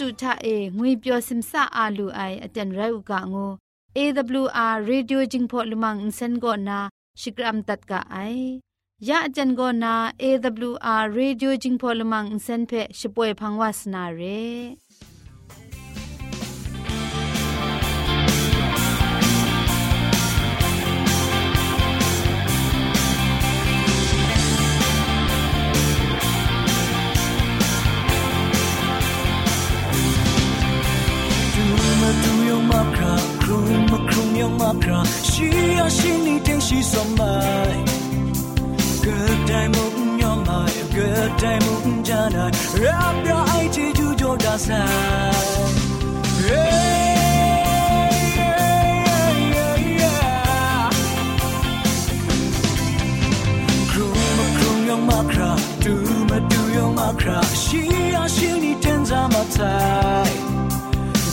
တူထအေငွေပျော်စင်ဆာအာလူအိုင်အတန်ရုတ်ကငို AWR Radio Jingpho Lumang Insen go na Shikram tat ka ai ya ajan go na AWR Radio Jingpho Lumang Insen phe shpoe phangwas na re 马克，需要心里定西所买。个代木鸟买，个代木家来，让表爱记住就大赛。Do ma do yo makra, she a she ni tenza matai.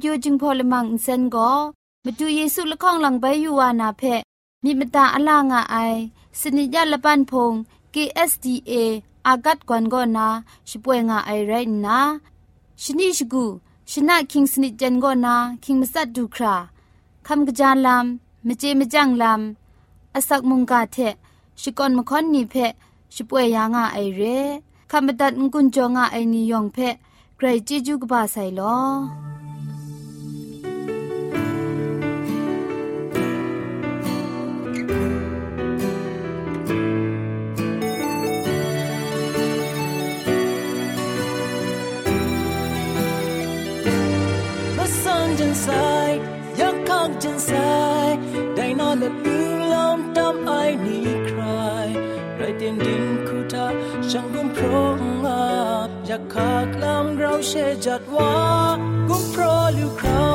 โอจึงพอลมังอินเซนก็มาดูเยซูละข้องหลังใบยูวานาเพมีมตาอลางอไอสนิยาละปันพง KSDA อากัดกวนก็นาช่วยงาไอไรนะชนิชกูชนะคิงสนิจันก็นาคิงมัสัดดูคราคำกระจานลำมเจมจังลำอสักมุงกาเทชิกอนมคอนนีเพช่วยยางาไอเรคำบัดงกุนจงาไอนิยองเพใครจีจูกบาไซลอ ครงอาบอยากขากลำเราเชจัดว่ากุ้งพรอลูกครา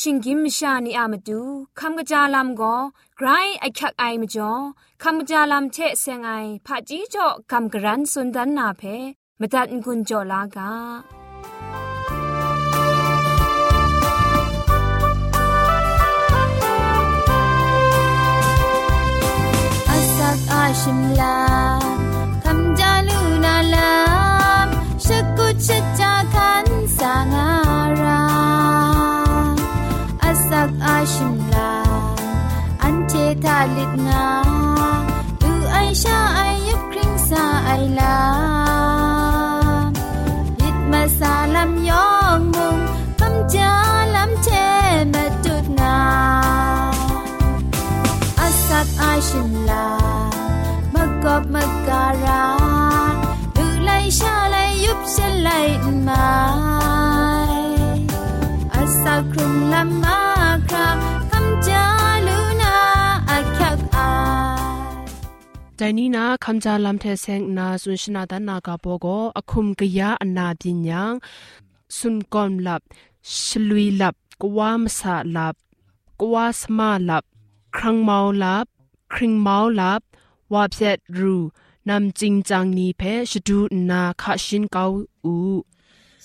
ชิงกิมชานีอามาดูคำกระจาลำก็ไกรไอคักไอมาจ่อคำกระจาลำเชะเซงไอผาจีจ่อคำกระรันสุนดันนาเพมตัดกุญจ่อลากาอาชิมลา นี้นะคำจาลำเทเซงนาสุนชนาดานากาโปโกอคุมกยาอนาดินยังสุนกอมลับชลุยลับกวามสาลับกวาสมาลับ ครังเมาลับ คริงเมาลับวาเพียรูนำจริงจังนี้เพชดูนาคาชินเกาอู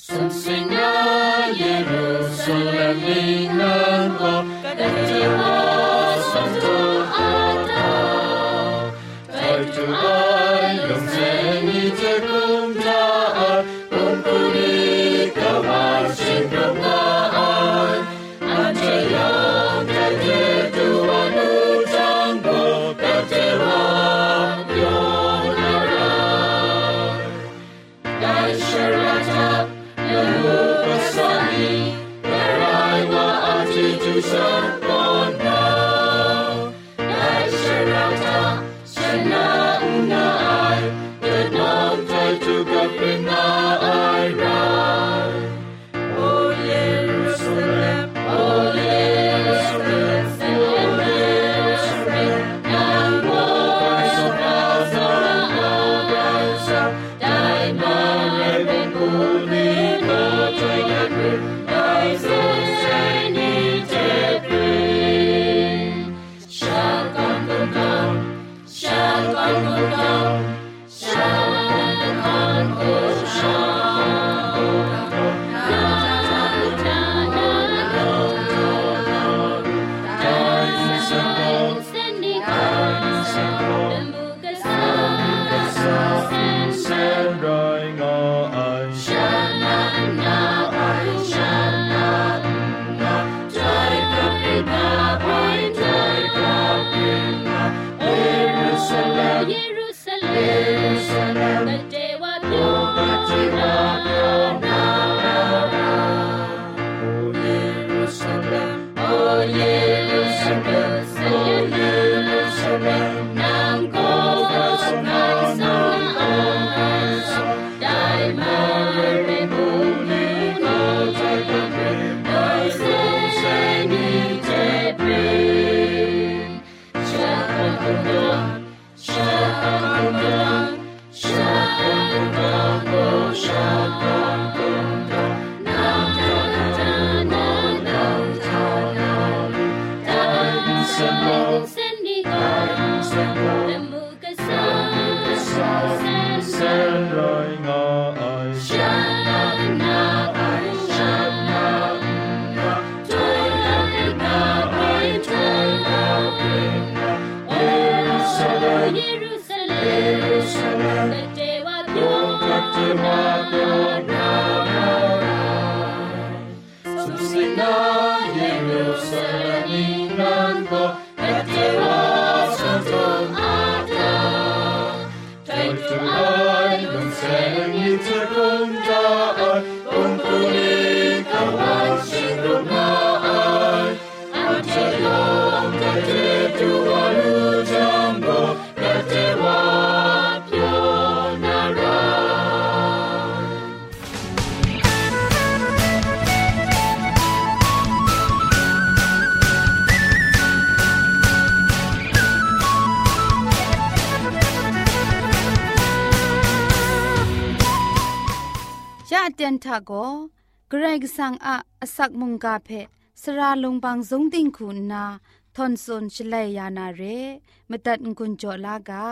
Sensina Jerusalem inango Kadetima Santo Lumzenii you cum cear, ยะเตียนทาโกเกรกสังอะอสักมุงกาเพสระลงบางสงติงคุณนาทอนซนชลัยยานาเรมตัดกุญจลากา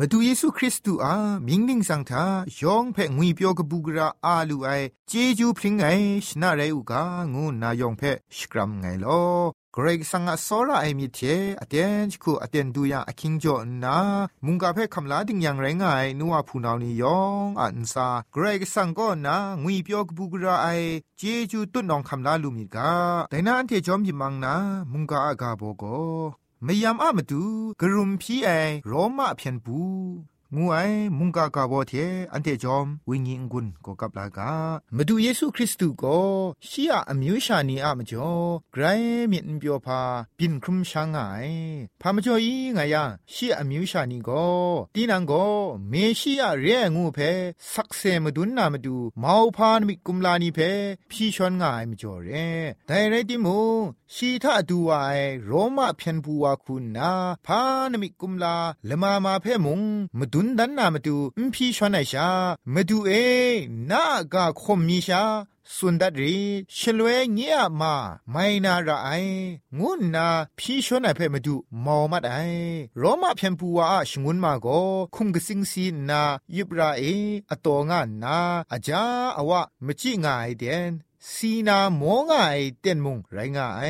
မတူယေရှုခရစ်တုအားမင်းနင်းဆောင်တာယောင်ဖဲငွေပြောကပူကရာအာလူအိုင်ဂျေဂျူဖရင်ငိုင်ရှနာရဲဥကငိုနာယောင်ဖဲရှကရမ်ငိုင်လောဂရိတ်ဆန်ငါစောရာအိမ်မြစ်ချေအတန်ချခုအတန်ဒူယာအခင်းကြောနာမုန်ကဖဲခမလာတင်ယံရငိုင်နူဝဖူနောင်နီယောင်အန်စာဂရိတ်ဆန်ကောနာငွေပြောကပူကရာအိုင်ဂျေဂျူတွတ်နောင်ခမလာလူမီကဒိုင်နာအန်တေကြောမြမန်းနာမုန်ကအကဘောကော นางวีเปียวกบูกราไอเจจูตุนอ งูไอ้มุงกากาบอเทอันเตจอมวิญญาณกุนก็กับลากามาดูเยซูคริสต์ก็เสียอมิวชานีอามจ่อไกรเมียนเปียวพาปินครุมช่างไงพามจ่ออีไงยาสียอมิวชานีก็ตีนังก็เมเสียเรงูเพสักเซมาดุนนามาดูเมาพานมิกุมลานีเพพี่ชอนไงมจ่อเรแต่ไรติมูสีทาดูวไอโรมาเพียนบัวคุณนาพานมิกุมลาเลมามาเพมุงมาดุนดันนามาดูอิมพีชวนไอชามาดูเอนากาคมมีชาสุนดัดรีชลวยเงียมาไม่นาระไองุนนาพี่ชวนไอเพ่มาดูมอมัดไอโรมาเพียนปูวาชงุนมาโกคุมกสิงซีนายิบราเออตองานนาอาจาอวะมจิงายเดน สีนามองไอเต็นมุงไรงาไอ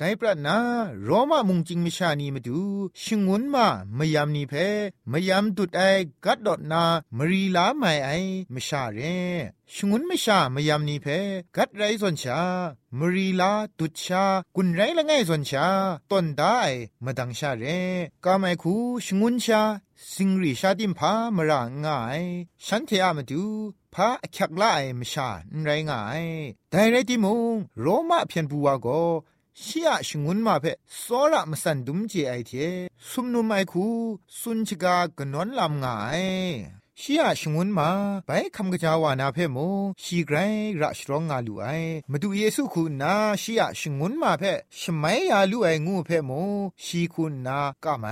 ต่ประนาโรมามุงจิงมิชานีมาดูชงุนมาไม่ยำนีเพม่ยำตุดไอกัดดอดนามรีลาไม่ไอมชาเรชงุนมชาไม่ยำนีเพกัดไรส่วนชามรีลาตุดชากุนไรละไงส่วนชาต้นได้มาดังชาเรก้าไมคูชงุนชาสิงรีชาดิมพามรางไงฉันเทอามาดู พาคักลายมชาไรง่ายแต่ไรที่มุงโรมาเพียนบัวก็ชียชงุนมาเพสอระมสันดุมเจไอเทสุมนุมไอคูสุนชกากนนลำง่าย ชียชงวนมาไปคำกระจาวานาเพ่โมชีไกรระชรองงาลูไอมาดูเยซูคุณนาชียชงวนมาเพ่ชมัยยาลูไองูเพ่โมชีคุณนากะไม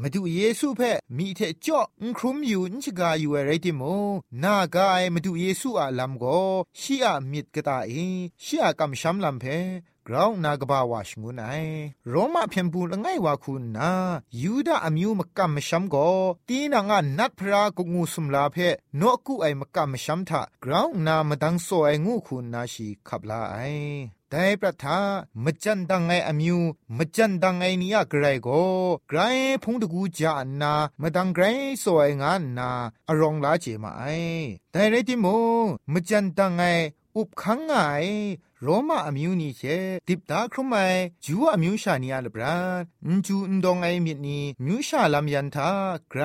มาดูเยซูเพ่มีเทจ่ออุครุมอยู่อินชกาอยู่อะไรติโมนากาไอมาดูเยซูอาลัมโกชียมิดกะตาเอชียกำชัมลัมเพ่กราวนากบาวาชงุนไอโรมาเพียงปูละไงวาคุณนายูดาอมิวมกัมมชัมโกตีนางานัดพระกงูสุมลาเพนกุไอมกัมมชัมทากราวนามดังโซไองูคุณนาชีขับลาไอแต่ประทามจันดังไงอมิวมจันดังไงนี่อะไกรโกไกรพงตะกูจานามดังไกรสวยงานนาอรองลาเจมาไอแต่ไรติโมมจันดังไงอุบขังไง โรมาอมิวนี่เชติบตาครุมไมจูอมิวชานีอาลบรานจูนดองไอมิดนีมิวชาลามยันทาไกร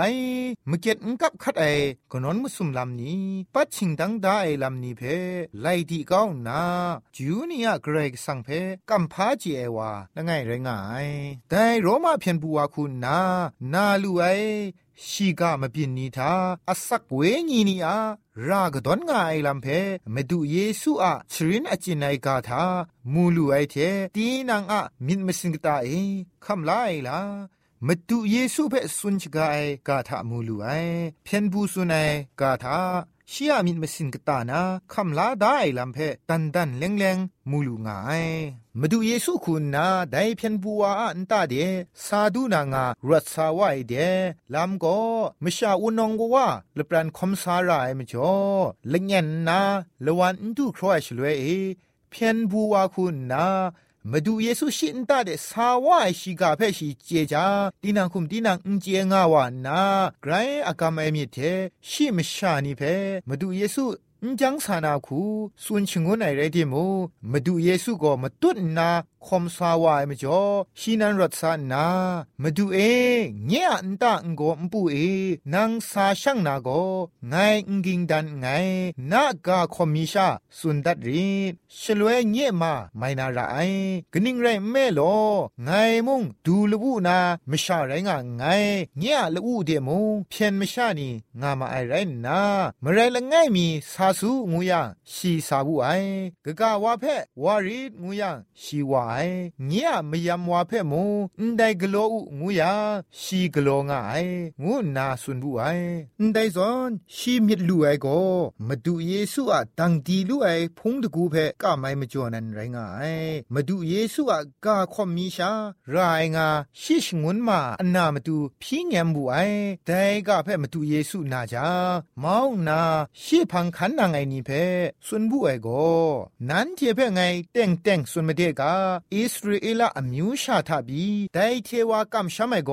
มเก็ตกับคัดไอกนอนมุสุมลามนี้ปัดชิงดังดาไอลามนี้เพไลดีก้าวนาจูนี่อะเกรกสังเพกัมพ าจีเอวาละไงไรงายแต่โรมาเพียนบัวคุณนานาลูไอชีกามปินนีทาอสักเวญีนีอารากดอนงาไอลัมเพมดุเยซูอะชรินอจินไอกาทามูลูไอเทตีนังอะมินมสิงกตาเอคัมลาไอลามดุเยซูเพสุนชกาไอกาทามูลูไอเพียนบูสุนัยกาทา ชียมินมสินกตานาคำลาได้ลำเพตันดันเลงเลงมูลูงายมาดูเยซูคุณนาได้เพียนบัวอันตาเดซาดูนางารัสาวายเดลำก็มชาอุนองกว่าเลปรันคมสารายมจ่อเลงเงินนาละวันดูครอยชลวยเพียนบัวคุณนา มาดูเยซูชินตาเดสาวายชิกาเพชิเจจาตีนังคุมตีนังอุนเจงาวานาไกรอากามเอมิเทชิมชานีเพมาดูเยซูจังสานาคูส่วนชงวนไอไรเดโมมาดูเยซูก็มาตุนนา คมสาวายมจ่อชีนันรัตสานามาดูเอเงียอันตาองโกมปูเอนางสาช่างนาโกไงองกิงดันไงนากาคอมมิชาสุนดัดรีชลวยเงียมาไม่นาไรกนิ่งไรแม่โลไงมุงดูลวูนามชาไรงาไงเงียลวูเดมุงเพียนมชานีงามาไอไรนามไรละไงมีสาสูงูยังชีสาบูไอกะกาวาเพวารีงูยังชีวาไอไอเงียมยำวาเพ่มูนไดกโลอุงูยาชีกโลงไองูนาสุนบุไอนไดซอนชีมิดลูไอโกมาดูเยซูอะตังดีลูไอพงตะกูเพ่ก็ไม่มาจอนันไรงไอมาดูเยซูอะกาคอมมีชารายงาชิชงุนมาอันนามาดูพี่เงมบุไอแต่ก็เพ่มาดูเยซูนาจามองนาชีพังขันนางไอนี่เพ่สุนบุไอโกนั้นเทเพ่ไงเต่งเต่งสุนมาเดกาอิสราเอลอมิวชาทบีแต่เทวากำชามไอโก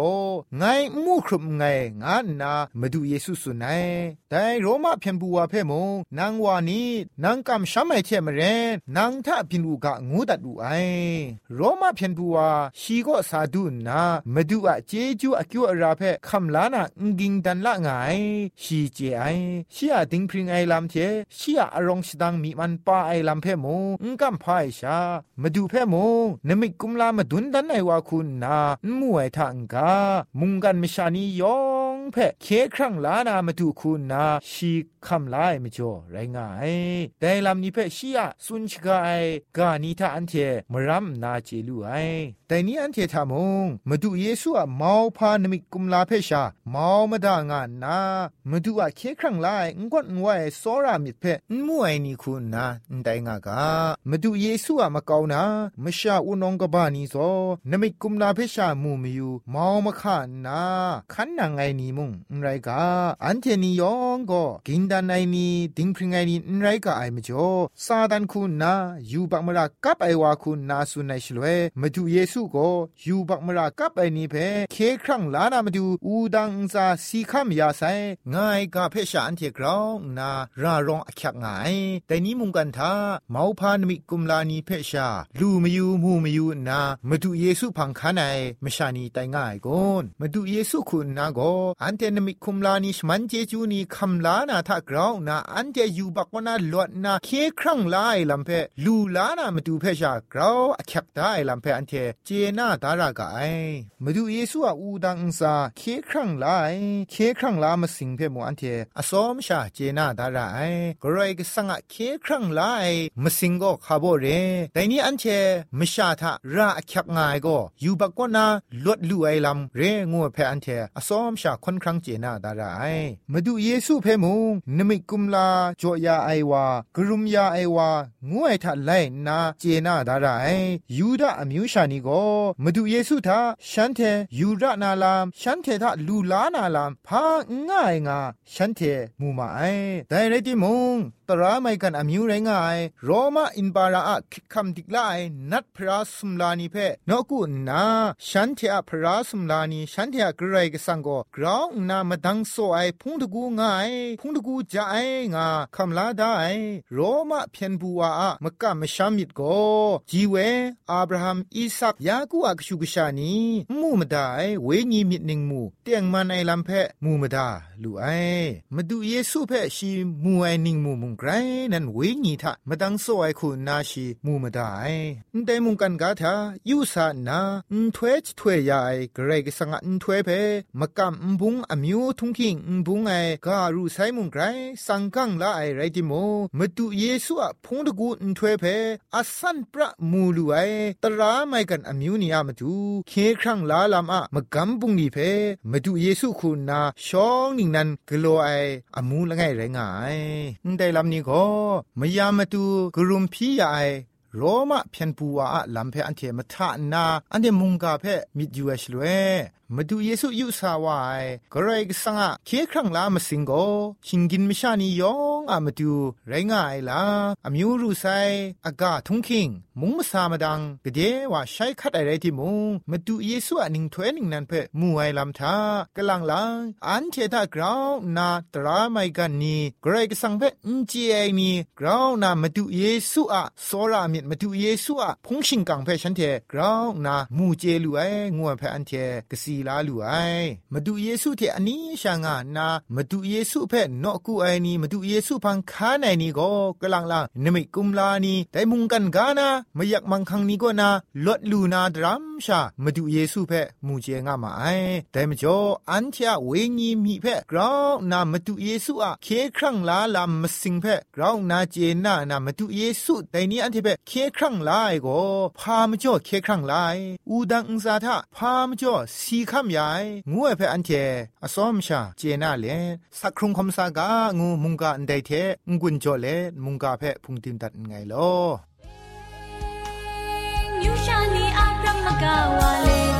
ไงมูครุมไงงานนามาดูเยซูสุนัยแต่โรมาเพียนบัวเพ่มงนางวานีนางกำชามไอเทมเรนนางทาพินูกะงูดัดดูไอโรมาเพียนบัวชีก็สาดุนามาดูอะเจจูอะกิวอราเพ่คำลานางิงดันละไงชีเจไอชีอะดิงพริงไอลำเทชีอะอารองสดังมีมันป้าไอลำเพ่มงงกำพายชามาดูเพ่มงนมิกุมลามาดุนดันไอวาคุณนามวยทังกามุงกันมิชานียอ งเพ่เคครั้งลานามาดูคุณนาชีคำลายมจ่อไรงายแต่ลำนี้เพ่ชีอะสุนชกาไอกานีทาอันเทมรัมนาเจลูไอแต่นี้อันเททามงมาดูเยซูอะมาพานมิกุมลาเพชามาวมาดางานนามาดูอะเคครั้งลายงกดงวยสอรามิเพ่มัวไอนี่คุณนาแต่งากามาดูเยซูอะมาเกานามชาอุนองกบานีโซนมิกุมลาเพชามูมิยูมาวมาขานนาขันนางไอนีมุงไรกาอันเทนียองก็กินดานไอนีดิงพริงไอนีไรกาไอมจ่อซาดันคุณนายูบักมรากับไอวาคุณนาสุนัยชลเวมาดูเยซูก็ยูบักมรากับไอนีเพเคครั้งลานามาดูอูดังซาสีคำยาไซง่ายกาเพชาอันเทกราวนารารองอักยักง่ายแต่นี้มุงกันทาเมาพานมิกุมลานีเพชา ลูมยูมูมยูนามาดูเยซูพังคันไอมชานีไตง่ายก่อนมาดูเยซูคุณนาโกอันเทนมิคุมลานีชมันเจจูนีคำลานาทากราวนาอันเจยูบักวนาลวดนาเคครั้งลายลำเพลูลานามาดูเพชากราวอักยักได้ลำเพอันเทเจนาดารากไอมาดูเยซูอาอูดังซาเคครั้งลายเคครั้งลามาสิงเพมอันเทอสอมชาเจนาดาราไอกรอยกสังะเคครั้งลายมาสิงก็คาโบเรแต่นี้อันเทมชาทาราอักยักง่ายก็ยูบักวนาลวดลู่ไอลำเรงัวเพอันเทอสอมชาค่อนครั้งเจนาดาราไอมาดูเยซูเพมุงนมิกุมลาจอยาไอวากรุมยาไอวางูไอทัดไลนาเจนาดาราไอยูดาอมิวชานีก็มาดูเยซูทาฉันเทยูดานาลามฉันเททาลูลานาลามพาง่ายงาฉันเทมูมาไอแต่ไรติมุงต ราไม่กันอมิวไรงายโรมาอินบาราอะคิคำดิกไลนัดพระสุมลานีเพนกุนาฉันเทอะพระสุมลานีฉันเทอะกรไรกสังโกกราวนามาดังโซไอพุงตะกูงายพุงตะกูจะไองาคำลาได้โรมาเพียนบัวอะมกะมชามิดโกจีเวอับราฮัมอิสักยากูอักชูกชานีมูมดาเวญีมิดนิงมูเตียงมันไอลำเพมูมดาลูไอมาดูเยซูเพชีมูไอนิงมูมุงไกรนั้นเวญีทะมาดังโซไอคุณนาชีมูมาไอแต่มุงกันกาทายูซานาอุทเวชทเวยายเกรกสังอุทเวเพมกำอุบุงอมิวทุงคิงอุบุงไอการูไซมุงไกรสังกังละไอไรติโมมาดูเยซูอะพงตะกูอุทเวเพอสันประมูลูไอตราไม่กันอมิวนีอามาดูเคครั้งลาลามอะมกำบุงนีเพมาดูเยซูคุณนาชองนิงนันกโลไออมูละไงไรงายได้ลำนี้ก็มยามาดูกรุมพี่ใหญ่โรมาเพียนปัวลำเพออันเทมทานาอันเดมุงกาเพมิดยูเอชลเว มาดูเยซูยุสาวายกรายกสังะเคครั้งลามาสิงโกชิงกินมิชานียองอะมาดูไรงายลาอมิวรูไซอากาทุงคิง มุงมาสามาดังกเดว่าใช้คัดอะไรที่มุงมาดูเยซูอะนิงถวยนิงนันเพมูไอลำทากลังลังอันเทตากราวนาตราไมกันนีกรายกสังเพอินจีไอนีกราวนามาดูเยซูอะโซรามิดมาดูเยซูอะพงชิงกังเพฉันเทกราวนามูเจลูไองัวเพอันเทกสีลาลูไอมาดูเยซูเทอันนี้ช่างานามาดูเยซูเพ่นอกูไอนี่มาดูเยซูพังคาไนนี่ก็กลังลานมิกุมลานี่แต่มุงกันกานาไม่อยากมังคังนี้ก็นาลดลูนาดรัมชามาดูเยซูเพ่มูเจงามาไอแต่มจ่ออันเทียเวญีมีเพ่กราวนามาดูเยซูอะเคครั้งลาลามมสิงเพ่กราวนาเจนานามาดูเยซูแต่นี้อันเทเพ่เคครั้งลายก็พามจ่อเคครั้งลายอูดังอุซาทะพามจ่อสีคคำยายงูเอเพ่อันเทอสอมชาเจนาเลสักครุงคำสากางูมุงกาอันใดเทงุนจ่อเลมุงกาเพ่พุงติมตัดไงลอยูชานีอาพระมกาวาเล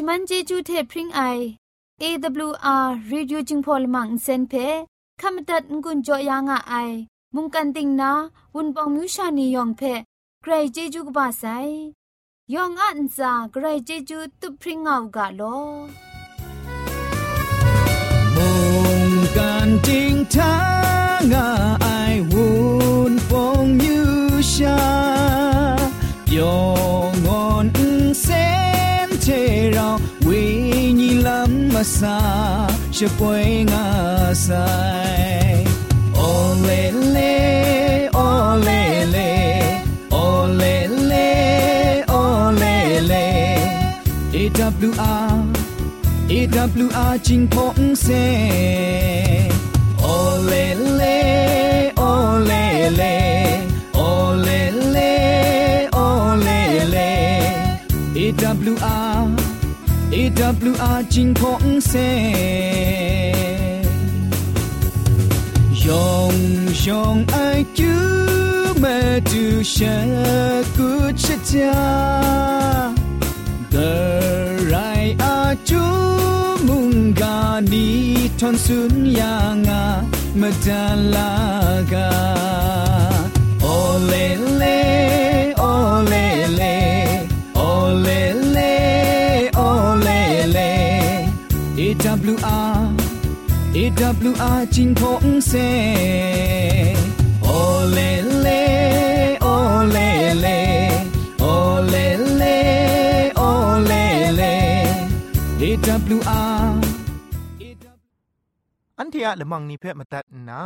ชมันเจจูเทพริงไออ AWR Radio จึงพอลมังเซนเพขมตัดงุนจอยางอไอ มุงกันติงนาวุนปองมิวชานียองเพใครเจจูกบาไซยองอันซาใครเจจูตุพริงเอากาโลมุงกันติงทางอายวุนปองยูชายอ ลัมมาซาช่วยงาไซโอเลเ AWR AWR จิงพงเซโอเลเลโอเลเลโอเลเลโอเลเล AWR AWR จิงพงเซยองยองไอจูมาดูชะกุชะจา The right are chu mungani thon sun yanga madalaga AWR จิงพงเซ ole le ole le ole le ole le AWR อันเทียละมังนิเพ่มาตัดนา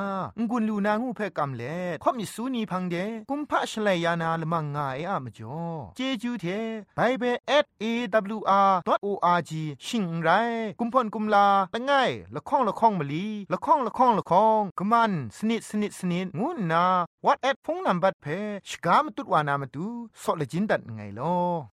งุนลูนางูเพ่กำเล่ข่อมิสูนีพังเดกุมพะชเลยานาละมังงาเออะมจ่อเจจูเทไปเบสเอวอาร์ดอทโออาร์จิชิงไรกุมพ่นกุมลาละง่ายละข้องละข้องมะลีละข้องละข้องละข้องกะมันสนิดสนิดสนิดงูนาวอทแอทโฟนนัมเบอร์เพชกามตุดวานามตุซอเลจินดัดไงลอ